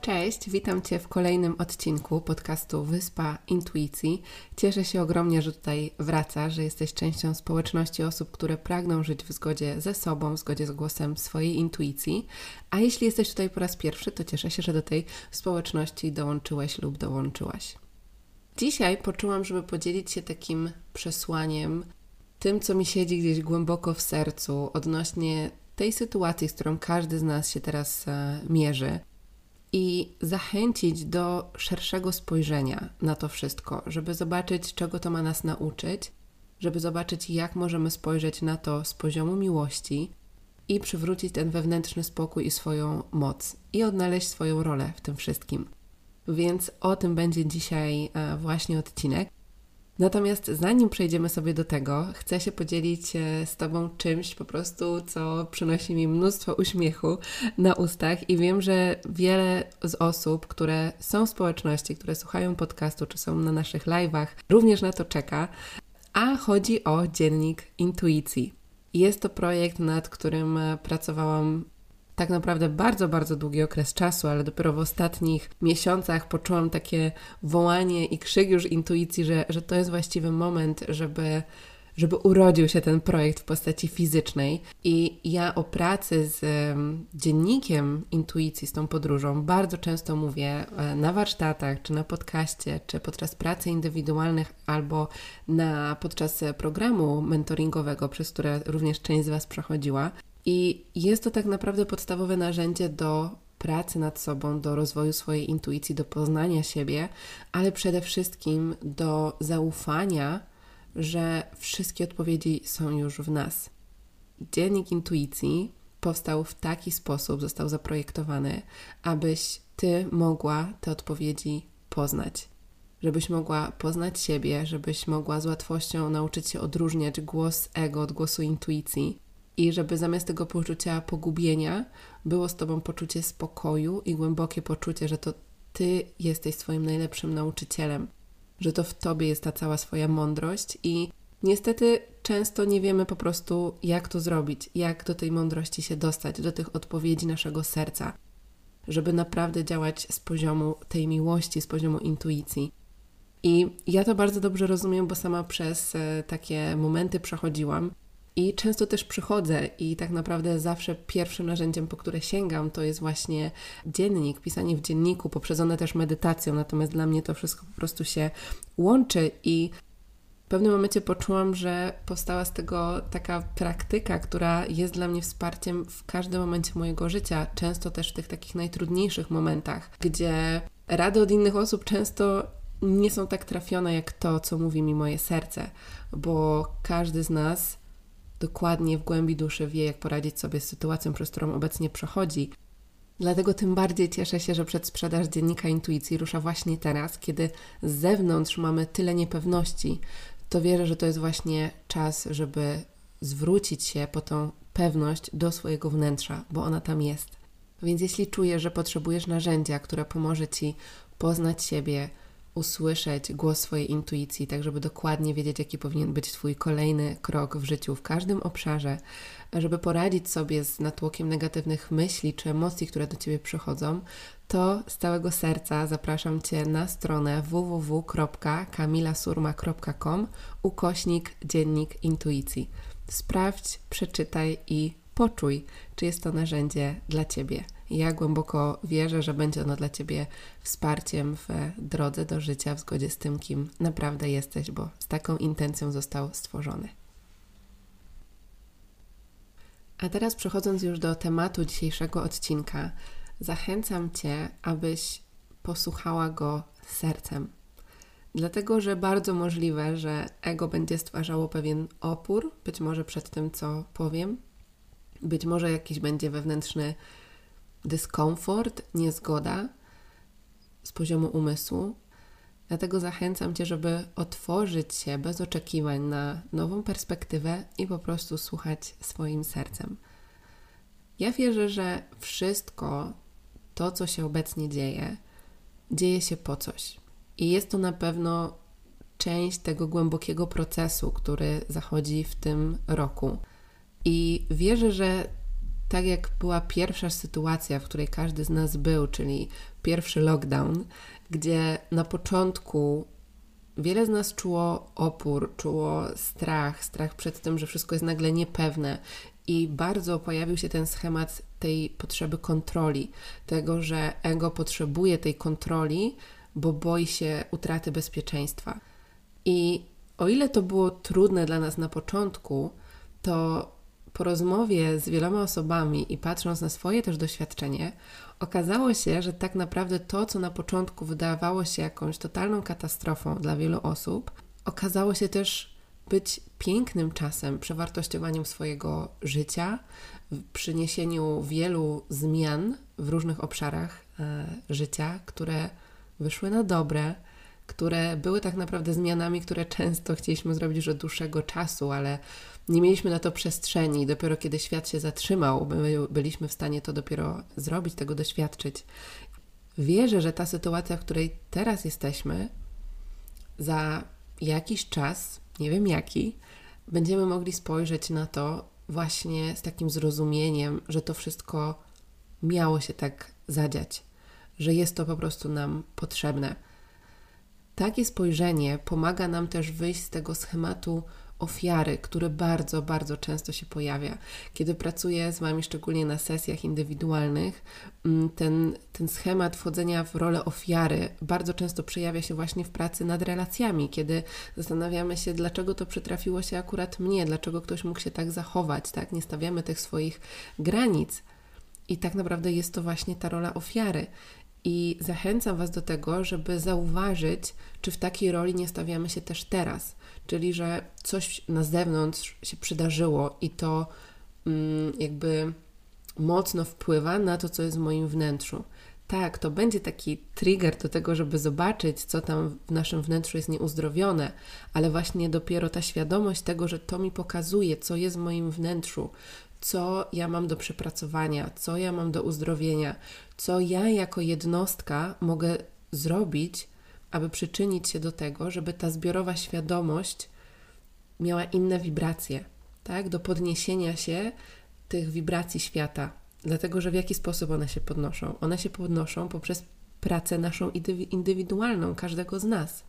Cześć, witam Cię w kolejnym odcinku podcastu Wyspa Intuicji. Cieszę się ogromnie, że tutaj wraca, że jesteś częścią społeczności osób, które pragną żyć w zgodzie ze sobą, w zgodzie z głosem swojej intuicji. A jeśli jesteś tutaj po raz pierwszy, to cieszę się, że do tej społeczności dołączyłeś lub dołączyłaś. Dzisiaj poczułam, żeby podzielić się takim przesłaniem, tym, co mi siedzi gdzieś głęboko w sercu odnośnie tej sytuacji, z którą każdy z nas się teraz e, mierzy i zachęcić do szerszego spojrzenia na to wszystko, żeby zobaczyć, czego to ma nas nauczyć, żeby zobaczyć, jak możemy spojrzeć na to z poziomu miłości i przywrócić ten wewnętrzny spokój i swoją moc i odnaleźć swoją rolę w tym wszystkim. Więc o tym będzie dzisiaj e, właśnie odcinek. Natomiast zanim przejdziemy sobie do tego, chcę się podzielić e, z Tobą czymś po prostu, co przynosi mi mnóstwo uśmiechu na ustach i wiem, że wiele z osób, które są w społeczności, które słuchają podcastu czy są na naszych live'ach, również na to czeka, a chodzi o dziennik intuicji. Jest to projekt, nad którym e, pracowałam tak naprawdę bardzo, bardzo długi okres czasu, ale dopiero w ostatnich miesiącach poczułam takie wołanie i krzyk już intuicji, że, że to jest właściwy moment, żeby żeby urodził się ten projekt w postaci fizycznej. I ja o pracy z dziennikiem intuicji, z tą podróżą, bardzo często mówię e, na warsztatach, czy na podcaście, czy podczas pracy indywidualnych, albo na, podczas programu mentoringowego, przez które również część z Was przechodziła. I jest to tak naprawdę podstawowe narzędzie do pracy nad sobą, do rozwoju swojej intuicji, do poznania siebie, ale przede wszystkim do zaufania, że wszystkie odpowiedzi są już w nas. Dziennik intuicji powstał w taki sposób, został zaprojektowany, abyś ty mogła te odpowiedzi poznać. Żebyś mogła poznać siebie, żebyś mogła z łatwością nauczyć się odróżniać głos ego od głosu intuicji i żeby zamiast tego poczucia pogubienia było z Tobą poczucie spokoju i głębokie poczucie, że to Ty jesteś swoim najlepszym nauczycielem, że to w Tobie jest ta cała swoja mądrość i niestety często nie wiemy po prostu, jak to zrobić, jak do tej mądrości się dostać, do tych odpowiedzi naszego serca, żeby naprawdę działać z poziomu tej miłości, z poziomu intuicji. I ja to bardzo dobrze rozumiem, bo sama przez e, takie momenty przechodziłam i często też przychodzę i tak naprawdę zawsze pierwszym narzędziem, po które sięgam, to jest właśnie dziennik, pisanie w dzienniku, poprzedzone też medytacją. Natomiast dla mnie to wszystko po prostu się łączy i w pewnym momencie poczułam, że powstała z tego taka praktyka, która jest dla mnie wsparciem w każdym momencie mojego życia, często też w tych takich najtrudniejszych momentach, gdzie rady od innych osób często nie są tak trafione jak to, co mówi mi moje serce, bo każdy z nas dokładnie w głębi duszy wie, jak poradzić sobie z sytuacją, przez którą obecnie przechodzi. Dlatego tym bardziej cieszę się, że przedsprzedaż dziennika intuicji rusza właśnie teraz, kiedy z zewnątrz mamy tyle niepewności. To wierzę, że to jest właśnie czas, żeby zwrócić się po tą pewność do swojego wnętrza, bo ona tam jest. Więc jeśli czujesz, że potrzebujesz narzędzia, które pomoże ci poznać siebie, usłyszeć głos swojej intuicji, tak żeby dokładnie wiedzieć, jaki powinien być Twój kolejny krok w życiu, w każdym obszarze, żeby poradzić sobie z natłokiem negatywnych myśli czy emocji, które do Ciebie przychodzą, to z całego serca zapraszam Cię na stronę www.kamilasurma.com ukośnik dziennik intuicji. Sprawdź, przeczytaj i poczuj, czy jest to narzędzie dla Ciebie. Ja głęboko wierzę, że będzie ono dla Ciebie wsparciem w drodze do życia w zgodzie z tym, kim naprawdę jesteś, bo z taką intencją został stworzony. A teraz przechodząc już do tematu dzisiejszego odcinka, zachęcam Cię, abyś posłuchała go sercem. Dlatego, że bardzo możliwe, że ego będzie stwarzało pewien opór, być może przed tym, co powiem, być może jakiś będzie wewnętrzny dyskomfort, niezgoda z poziomu umysłu. Dlatego zachęcam Cię, żeby otworzyć się bez oczekiwań na nową perspektywę i po prostu słuchać swoim sercem. Ja wierzę, że wszystko to, co się obecnie dzieje, dzieje się po coś. I jest to na pewno część tego głębokiego procesu, który zachodzi w tym roku. I wierzę, że tak jak była pierwsza sytuacja, w której każdy z nas był, czyli pierwszy lockdown, gdzie na początku wiele z nas czuło opór, czuło strach, strach przed tym, że wszystko jest nagle niepewne. I bardzo pojawił się ten schemat tej potrzeby kontroli, tego, że ego potrzebuje tej kontroli, bo boi się utraty bezpieczeństwa. I o ile to było trudne dla nas na początku, to po rozmowie z wieloma osobami i patrząc na swoje też doświadczenie, okazało się, że tak naprawdę to, co na początku wydawało się jakąś totalną katastrofą dla wielu osób, okazało się też być pięknym czasem, przewartościowaniem swojego życia, przyniesieniu wielu zmian w różnych obszarach e, życia, które wyszły na dobre, które były tak naprawdę zmianami, które często chcieliśmy zrobić już od dłuższego czasu, ale nie mieliśmy na to przestrzeni. Dopiero kiedy świat się zatrzymał, my byliśmy w stanie to dopiero zrobić, tego doświadczyć. Wierzę, że ta sytuacja, w której teraz jesteśmy, za jakiś czas, nie wiem jaki, będziemy mogli spojrzeć na to właśnie z takim zrozumieniem, że to wszystko miało się tak zadziać, że jest to po prostu nam potrzebne. Takie spojrzenie pomaga nam też wyjść z tego schematu ofiary, który bardzo, bardzo często się pojawia. Kiedy pracuję z Wami, szczególnie na sesjach indywidualnych, mm, ten, ten schemat wchodzenia w rolę ofiary bardzo często przejawia się właśnie w pracy nad relacjami, kiedy zastanawiamy się, dlaczego to przytrafiło się akurat mnie, dlaczego ktoś mógł się tak zachować, tak? Nie stawiamy tych swoich granic. I tak naprawdę jest to właśnie ta rola ofiary. I zachęcam Was do tego, żeby zauważyć, czy w takiej roli nie stawiamy się też teraz. Czyli, że coś na zewnątrz się przydarzyło i to mm, jakby mocno wpływa na to, co jest w moim wnętrzu. Tak, to będzie taki trigger do tego, żeby zobaczyć, co tam w naszym wnętrzu jest nieuzdrowione, ale właśnie dopiero ta świadomość tego, że to mi pokazuje, co jest w moim wnętrzu, co ja mam do przepracowania, co ja mam do uzdrowienia, co ja jako jednostka mogę zrobić, aby przyczynić się do tego, żeby ta zbiorowa świadomość miała inne wibracje, tak? Do podniesienia się tych wibracji świata. Dlatego, że w jaki sposób one się podnoszą? One się podnoszą poprzez pracę naszą indywidualną, każdego z nas.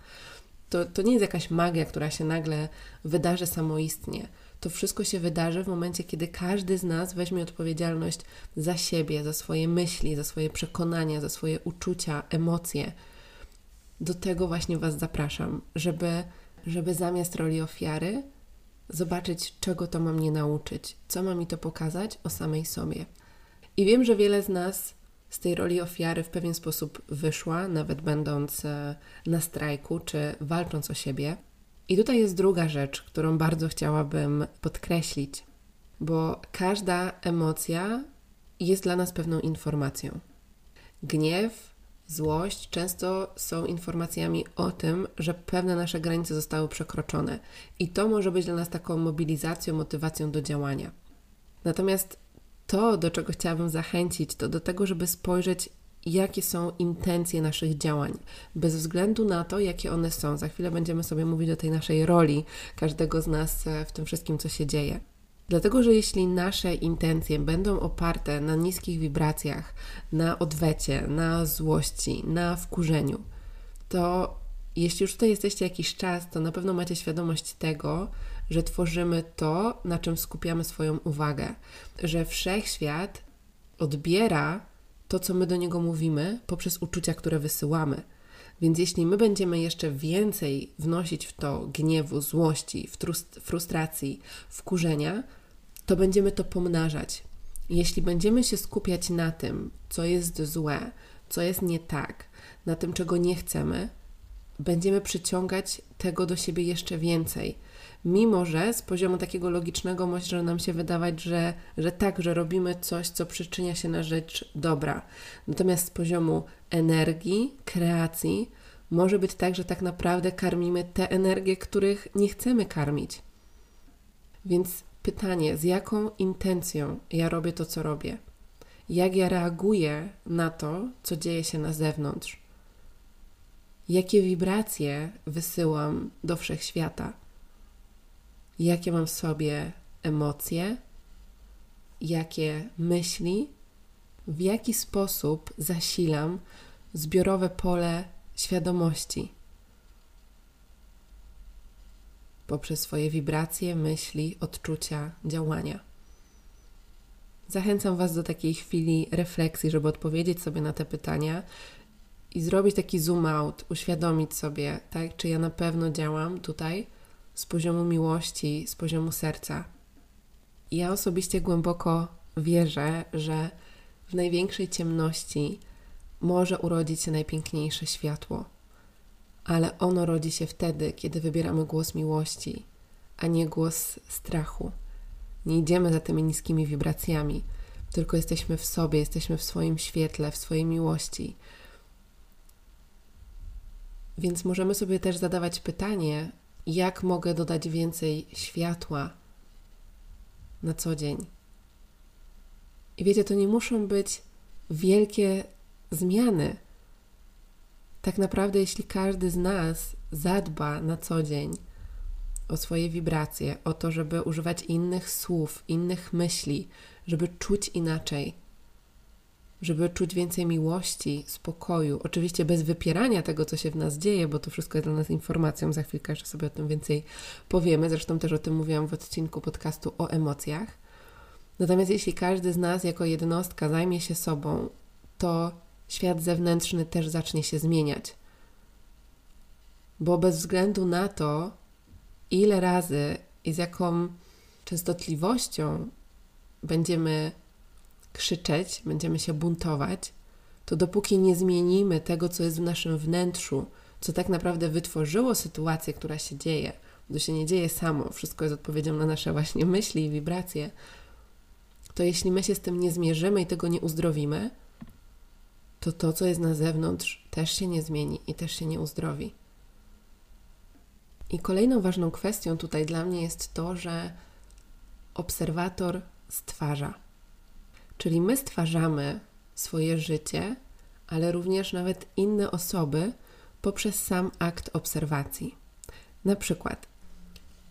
To, to nie jest jakaś magia, która się nagle wydarzy samoistnie to wszystko się wydarzy w momencie, kiedy każdy z nas weźmie odpowiedzialność za siebie, za swoje myśli, za swoje przekonania, za swoje uczucia, emocje. Do tego właśnie Was zapraszam, żeby, żeby zamiast roli ofiary zobaczyć, czego to ma mnie nauczyć, co ma mi to pokazać o samej sobie. I wiem, że wiele z nas z tej roli ofiary w pewien sposób wyszła, nawet będąc e, na strajku czy walcząc o siebie. I tutaj jest druga rzecz, którą bardzo chciałabym podkreślić, bo każda emocja jest dla nas pewną informacją. Gniew, złość często są informacjami o tym, że pewne nasze granice zostały przekroczone, i to może być dla nas taką mobilizacją, motywacją do działania. Natomiast to, do czego chciałabym zachęcić, to do tego, żeby spojrzeć jakie są intencje naszych działań, bez względu na to, jakie one są. Za chwilę będziemy sobie mówić o tej naszej roli, każdego z nas e, w tym wszystkim, co się dzieje. Dlatego, że jeśli nasze intencje będą oparte na niskich wibracjach, na odwecie, na złości, na wkurzeniu, to jeśli już tutaj jesteście jakiś czas, to na pewno macie świadomość tego, że tworzymy to, na czym skupiamy swoją uwagę, że wszechświat odbiera to, co my do niego mówimy, poprzez uczucia, które wysyłamy. Więc jeśli my będziemy jeszcze więcej wnosić w to gniewu, złości, frustracji, wkurzenia, to będziemy to pomnażać. Jeśli będziemy się skupiać na tym, co jest złe, co jest nie tak, na tym, czego nie chcemy, będziemy przyciągać tego do siebie jeszcze więcej. Mimo, że z poziomu takiego logicznego może nam się wydawać, że, że tak, że robimy coś, co przyczynia się na rzecz dobra. Natomiast z poziomu energii, kreacji, może być tak, że tak naprawdę karmimy te energie, których nie chcemy karmić. Więc pytanie, z jaką intencją ja robię to, co robię? Jak ja reaguję na to, co dzieje się na zewnątrz? Jakie wibracje wysyłam do wszechświata? Jakie mam w sobie emocje? Jakie myśli? W jaki sposób zasilam zbiorowe pole świadomości? poprzez swoje wibracje, myśli, odczucia, działania. Zachęcam Was do takiej chwili refleksji, żeby odpowiedzieć sobie na te pytania i zrobić taki zoom out, uświadomić sobie, tak, czy ja na pewno działam tutaj z poziomu miłości, z poziomu serca. Ja osobiście głęboko wierzę, że w największej ciemności może urodzić się najpiękniejsze światło ale ono rodzi się wtedy, kiedy wybieramy głos miłości, a nie głos strachu. Nie idziemy za tymi niskimi wibracjami, tylko jesteśmy w sobie, jesteśmy w swoim świetle, w swojej miłości. Więc możemy sobie też zadawać pytanie, jak mogę dodać więcej światła na co dzień. I wiecie, to nie muszą być wielkie zmiany tak naprawdę, jeśli każdy z nas zadba na co dzień o swoje wibracje, o to, żeby używać innych słów, innych myśli, żeby czuć inaczej, żeby czuć więcej miłości, spokoju, oczywiście bez wypierania tego, co się w nas dzieje, bo to wszystko jest dla nas informacją, za chwilkę jeszcze sobie o tym więcej powiemy, zresztą też o tym mówiłam w odcinku podcastu o emocjach. Natomiast jeśli każdy z nas jako jednostka zajmie się sobą, to świat zewnętrzny też zacznie się zmieniać. Bo bez względu na to, ile razy i z jaką częstotliwością będziemy krzyczeć, będziemy się buntować, to dopóki nie zmienimy tego, co jest w naszym wnętrzu, co tak naprawdę wytworzyło sytuację, która się dzieje, to się nie dzieje samo, wszystko jest odpowiedzią na nasze właśnie myśli i wibracje, to jeśli my się z tym nie zmierzymy i tego nie uzdrowimy, to to, co jest na zewnątrz, też się nie zmieni i też się nie uzdrowi. I kolejną ważną kwestią tutaj dla mnie jest to, że obserwator stwarza. Czyli my stwarzamy swoje życie, ale również nawet inne osoby poprzez sam akt obserwacji. Na przykład,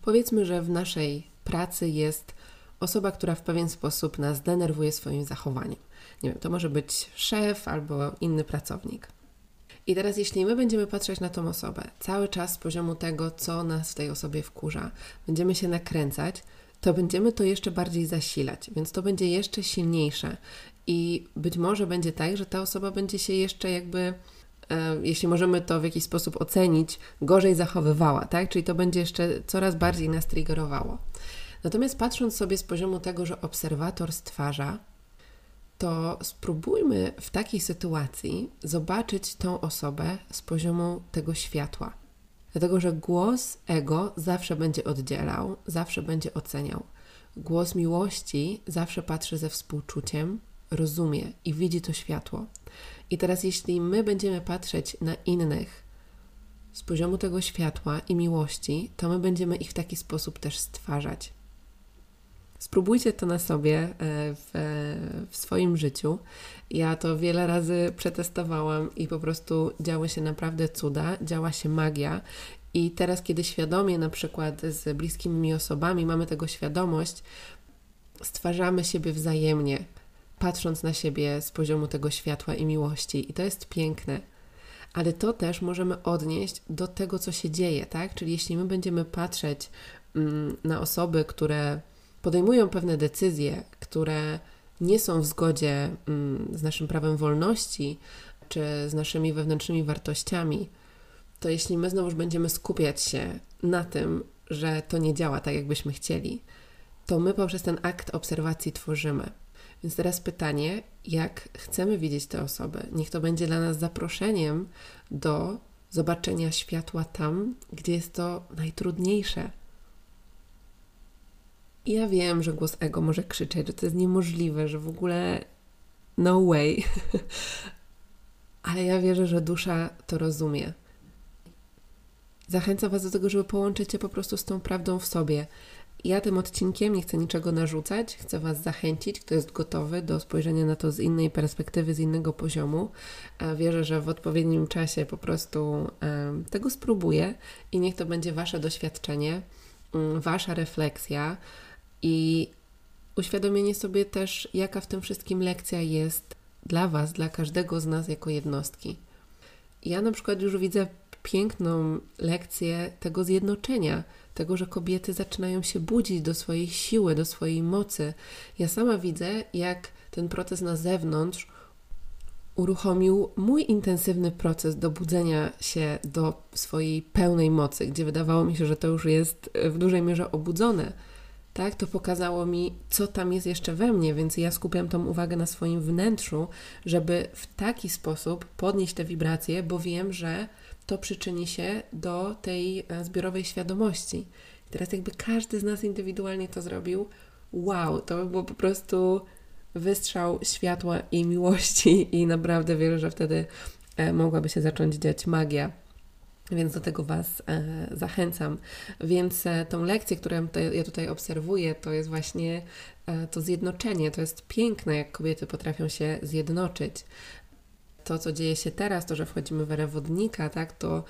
powiedzmy, że w naszej pracy jest osoba, która w pewien sposób nas denerwuje swoim zachowaniem nie wiem, to może być szef albo inny pracownik. I teraz, jeśli my będziemy patrzeć na tą osobę cały czas z poziomu tego, co nas w tej osobie wkurza, będziemy się nakręcać, to będziemy to jeszcze bardziej zasilać, więc to będzie jeszcze silniejsze. I być może będzie tak, że ta osoba będzie się jeszcze jakby, e, jeśli możemy to w jakiś sposób ocenić, gorzej zachowywała, tak? Czyli to będzie jeszcze coraz bardziej nas triggerowało. Natomiast patrząc sobie z poziomu tego, że obserwator stwarza, to spróbujmy w takiej sytuacji zobaczyć tą osobę z poziomu tego światła. Dlatego, że głos ego zawsze będzie oddzielał, zawsze będzie oceniał. Głos miłości zawsze patrzy ze współczuciem, rozumie i widzi to światło. I teraz, jeśli my będziemy patrzeć na innych z poziomu tego światła i miłości, to my będziemy ich w taki sposób też stwarzać. Spróbujcie to na sobie e, w, w swoim życiu. Ja to wiele razy przetestowałam i po prostu działy się naprawdę cuda, działa się magia. I teraz, kiedy świadomie, na przykład z bliskimi osobami, mamy tego świadomość, stwarzamy siebie wzajemnie, patrząc na siebie z poziomu tego światła i miłości. I to jest piękne. Ale to też możemy odnieść do tego, co się dzieje, tak? Czyli jeśli my będziemy patrzeć mm, na osoby, które podejmują pewne decyzje, które nie są w zgodzie mm, z naszym prawem wolności czy z naszymi wewnętrznymi wartościami, to jeśli my znowu będziemy skupiać się na tym, że to nie działa tak, jakbyśmy chcieli, to my poprzez ten akt obserwacji tworzymy. Więc teraz pytanie, jak chcemy widzieć tę osobę? Niech to będzie dla nas zaproszeniem do zobaczenia światła tam, gdzie jest to najtrudniejsze, ja wiem, że głos ego może krzyczeć, że to jest niemożliwe, że w ogóle no way. Ale ja wierzę, że dusza to rozumie. Zachęcam Was do tego, żeby połączyć się po prostu z tą prawdą w sobie. Ja tym odcinkiem nie chcę niczego narzucać, chcę Was zachęcić, kto jest gotowy do spojrzenia na to z innej perspektywy, z innego poziomu. Wierzę, że w odpowiednim czasie po prostu tego spróbuję i niech to będzie Wasze doświadczenie, mm, Wasza refleksja i uświadomienie sobie też, jaka w tym wszystkim lekcja jest dla Was, dla każdego z nas jako jednostki. Ja na przykład już widzę piękną lekcję tego zjednoczenia, tego, że kobiety zaczynają się budzić do swojej siły, do swojej mocy. Ja sama widzę, jak ten proces na zewnątrz uruchomił mój intensywny proces do budzenia się do swojej pełnej mocy, gdzie wydawało mi się, że to już jest w dużej mierze obudzone tak, to pokazało mi, co tam jest jeszcze we mnie, więc ja skupiam tą uwagę na swoim wnętrzu, żeby w taki sposób podnieść te wibracje, bo wiem, że to przyczyni się do tej e, zbiorowej świadomości. Teraz jakby każdy z nas indywidualnie to zrobił, wow, to by było po prostu wystrzał światła i miłości i naprawdę wierzę, że wtedy e, mogłaby się zacząć dziać magia. Więc do tego Was e, zachęcam. Więc e, tą lekcję, którą ja tutaj obserwuję, to jest właśnie e, to zjednoczenie. To jest piękne, jak kobiety potrafią się zjednoczyć. To, co dzieje się teraz, to, że wchodzimy w erę wodnika, tak, to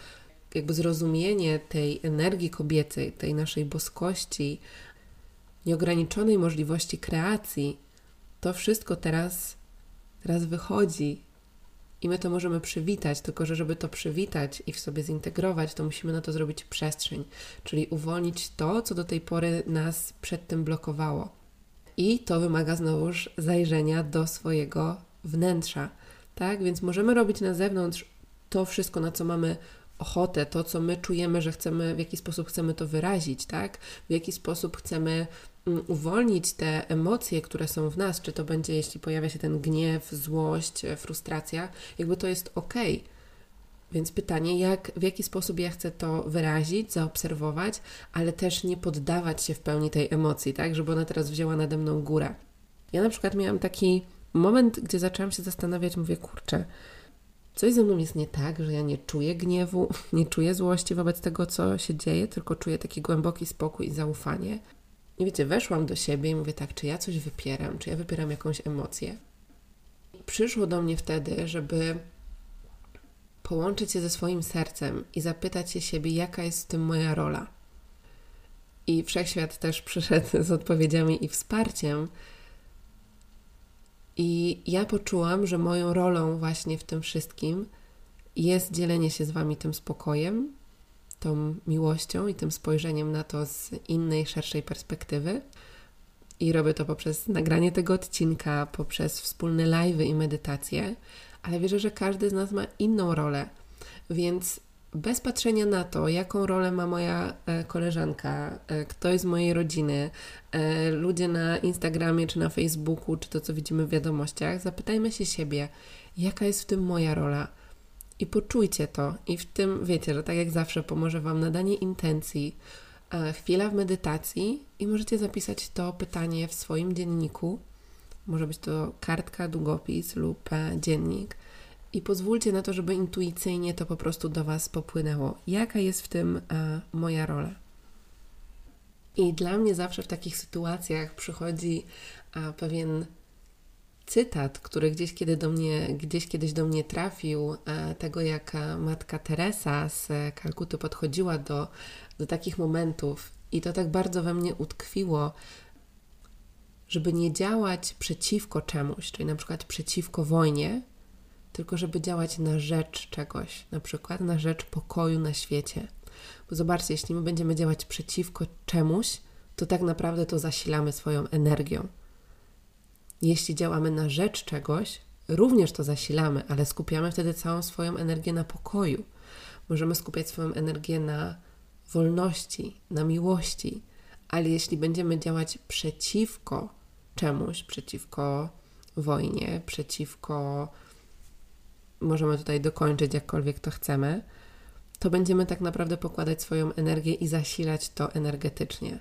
jakby zrozumienie tej energii kobiecej, tej naszej boskości, nieograniczonej możliwości kreacji, to wszystko teraz, teraz wychodzi i my to możemy przywitać, tylko że żeby to przywitać i w sobie zintegrować, to musimy na to zrobić przestrzeń, czyli uwolnić to, co do tej pory nas przed tym blokowało. I to wymaga znowuż zajrzenia do swojego wnętrza, tak? Więc możemy robić na zewnątrz to wszystko, na co mamy ochotę, to co my czujemy, że chcemy, w jaki sposób chcemy to wyrazić, tak? W jaki sposób chcemy uwolnić te emocje, które są w nas, czy to będzie, jeśli pojawia się ten gniew, złość, e, frustracja, jakby to jest ok. Więc pytanie, jak, w jaki sposób ja chcę to wyrazić, zaobserwować, ale też nie poddawać się w pełni tej emocji, tak, żeby ona teraz wzięła nade mną górę. Ja na przykład miałam taki moment, gdzie zaczęłam się zastanawiać, mówię, kurczę, coś ze mną jest nie tak, że ja nie czuję gniewu, nie czuję złości wobec tego, co się dzieje, tylko czuję taki głęboki spokój i zaufanie. I wiecie, weszłam do siebie i mówię tak, czy ja coś wypieram, czy ja wypieram jakąś emocję. Przyszło do mnie wtedy, żeby połączyć się ze swoim sercem i zapytać się siebie, jaka jest w tym moja rola. I wszechświat też przyszedł z odpowiedziami i wsparciem. I ja poczułam, że moją rolą właśnie w tym wszystkim jest dzielenie się z Wami tym spokojem, tą miłością i tym spojrzeniem na to z innej, szerszej perspektywy. I robię to poprzez nagranie tego odcinka, poprzez wspólne live'y i medytacje, ale wierzę, że każdy z nas ma inną rolę, więc bez patrzenia na to, jaką rolę ma moja e, koleżanka, e, ktoś z mojej rodziny, e, ludzie na Instagramie czy na Facebooku, czy to, co widzimy w wiadomościach, zapytajmy się siebie, jaka jest w tym moja rola i poczujcie to. I w tym wiecie, że tak jak zawsze pomoże Wam nadanie intencji, chwila w medytacji i możecie zapisać to pytanie w swoim dzienniku. Może być to kartka, długopis lub e, dziennik. I pozwólcie na to, żeby intuicyjnie to po prostu do Was popłynęło. Jaka jest w tym e, moja rola? I dla mnie zawsze w takich sytuacjach przychodzi pewien cytat, który gdzieś, kiedy do mnie, gdzieś kiedyś do mnie trafił, e, tego jak e, matka Teresa z Kalkuty podchodziła do, do takich momentów i to tak bardzo we mnie utkwiło, żeby nie działać przeciwko czemuś, czyli na przykład przeciwko wojnie, tylko żeby działać na rzecz czegoś, na przykład na rzecz pokoju na świecie. Bo zobaczcie, jeśli my będziemy działać przeciwko czemuś, to tak naprawdę to zasilamy swoją energią. Jeśli działamy na rzecz czegoś, również to zasilamy, ale skupiamy wtedy całą swoją energię na pokoju. Możemy skupiać swoją energię na wolności, na miłości, ale jeśli będziemy działać przeciwko czemuś, przeciwko wojnie, przeciwko, możemy tutaj dokończyć jakkolwiek to chcemy, to będziemy tak naprawdę pokładać swoją energię i zasilać to energetycznie.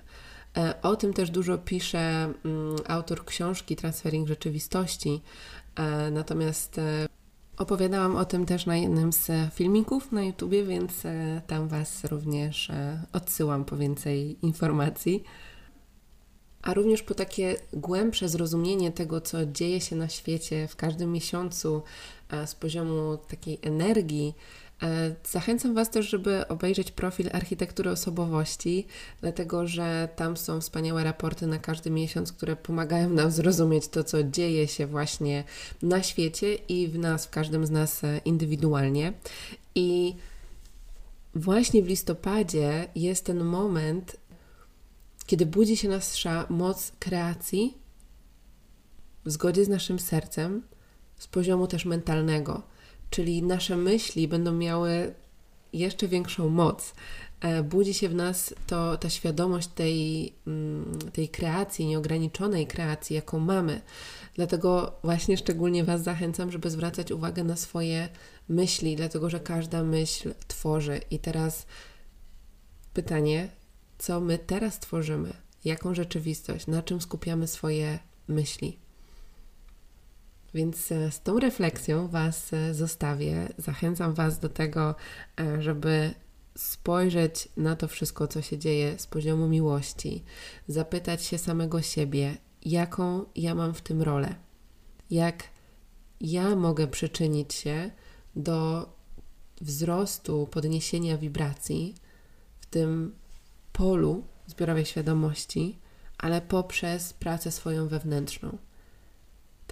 E, o tym też dużo pisze mm, autor książki Transferring Rzeczywistości. E, natomiast e, opowiadałam o tym też na jednym z filmików na YouTubie, więc tam Was również odsyłam po więcej informacji. A również po takie głębsze zrozumienie tego, co dzieje się na świecie w każdym miesiącu z poziomu takiej energii, zachęcam Was też, żeby obejrzeć profil architektury osobowości, dlatego że tam są wspaniałe raporty na każdy miesiąc, które pomagają nam zrozumieć to, co dzieje się właśnie na świecie i w nas, w każdym z nas e, indywidualnie. I właśnie w listopadzie jest ten moment, kiedy budzi się nasza moc kreacji w zgodzie z naszym sercem, z poziomu też mentalnego czyli nasze myśli będą miały jeszcze większą moc. E, budzi się w nas to, ta świadomość tej, mm, tej kreacji, nieograniczonej kreacji, jaką mamy. Dlatego właśnie szczególnie Was zachęcam, żeby zwracać uwagę na swoje myśli, dlatego że każda myśl tworzy. I teraz pytanie, co my teraz tworzymy? Jaką rzeczywistość? Na czym skupiamy swoje myśli? Więc e, z tą refleksją Was e, zostawię. Zachęcam Was do tego, e, żeby spojrzeć na to wszystko, co się dzieje z poziomu miłości, zapytać się samego siebie, jaką ja mam w tym rolę, jak ja mogę przyczynić się do wzrostu, podniesienia wibracji w tym polu zbiorowej świadomości, ale poprzez pracę swoją wewnętrzną.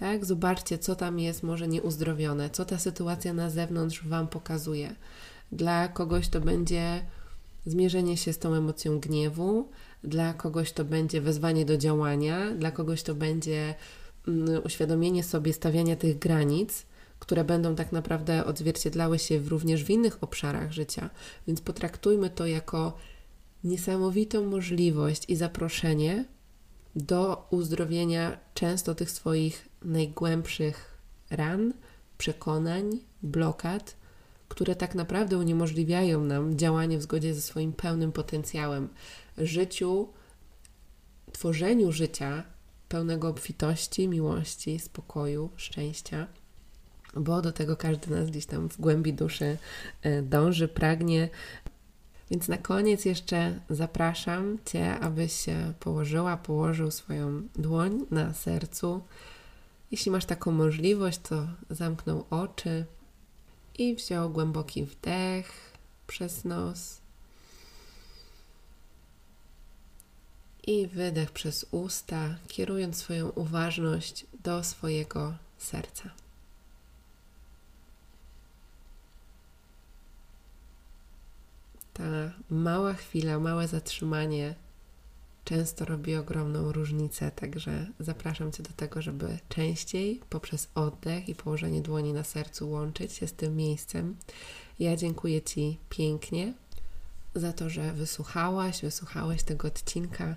Tak? Zobaczcie, co tam jest może nieuzdrowione, co ta sytuacja na zewnątrz Wam pokazuje. Dla kogoś to będzie zmierzenie się z tą emocją gniewu, dla kogoś to będzie wezwanie do działania, dla kogoś to będzie mm, uświadomienie sobie stawiania tych granic, które będą tak naprawdę odzwierciedlały się również w innych obszarach życia. Więc potraktujmy to jako niesamowitą możliwość i zaproszenie do uzdrowienia często tych swoich najgłębszych ran, przekonań, blokad, które tak naprawdę uniemożliwiają nam działanie w zgodzie ze swoim pełnym potencjałem, życiu, tworzeniu życia pełnego obfitości, miłości, spokoju, szczęścia, bo do tego każdy nas gdzieś tam w głębi duszy e, dąży, pragnie. Więc na koniec jeszcze zapraszam Cię, abyś położyła, położył swoją dłoń na sercu jeśli masz taką możliwość, to zamknął oczy i wziął głęboki wdech przez nos i wydech przez usta, kierując swoją uważność do swojego serca. Ta mała chwila, małe zatrzymanie często robi ogromną różnicę, także zapraszam Cię do tego, żeby częściej poprzez oddech i położenie dłoni na sercu łączyć się z tym miejscem. Ja dziękuję Ci pięknie za to, że wysłuchałaś, wysłuchałeś tego odcinka.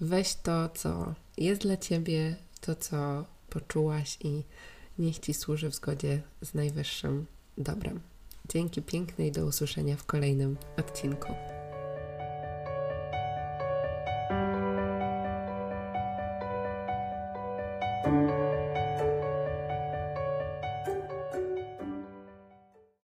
Weź to, co jest dla Ciebie, to, co poczułaś i niech Ci służy w zgodzie z najwyższym dobrem. Dzięki pięknej, do usłyszenia w kolejnym odcinku.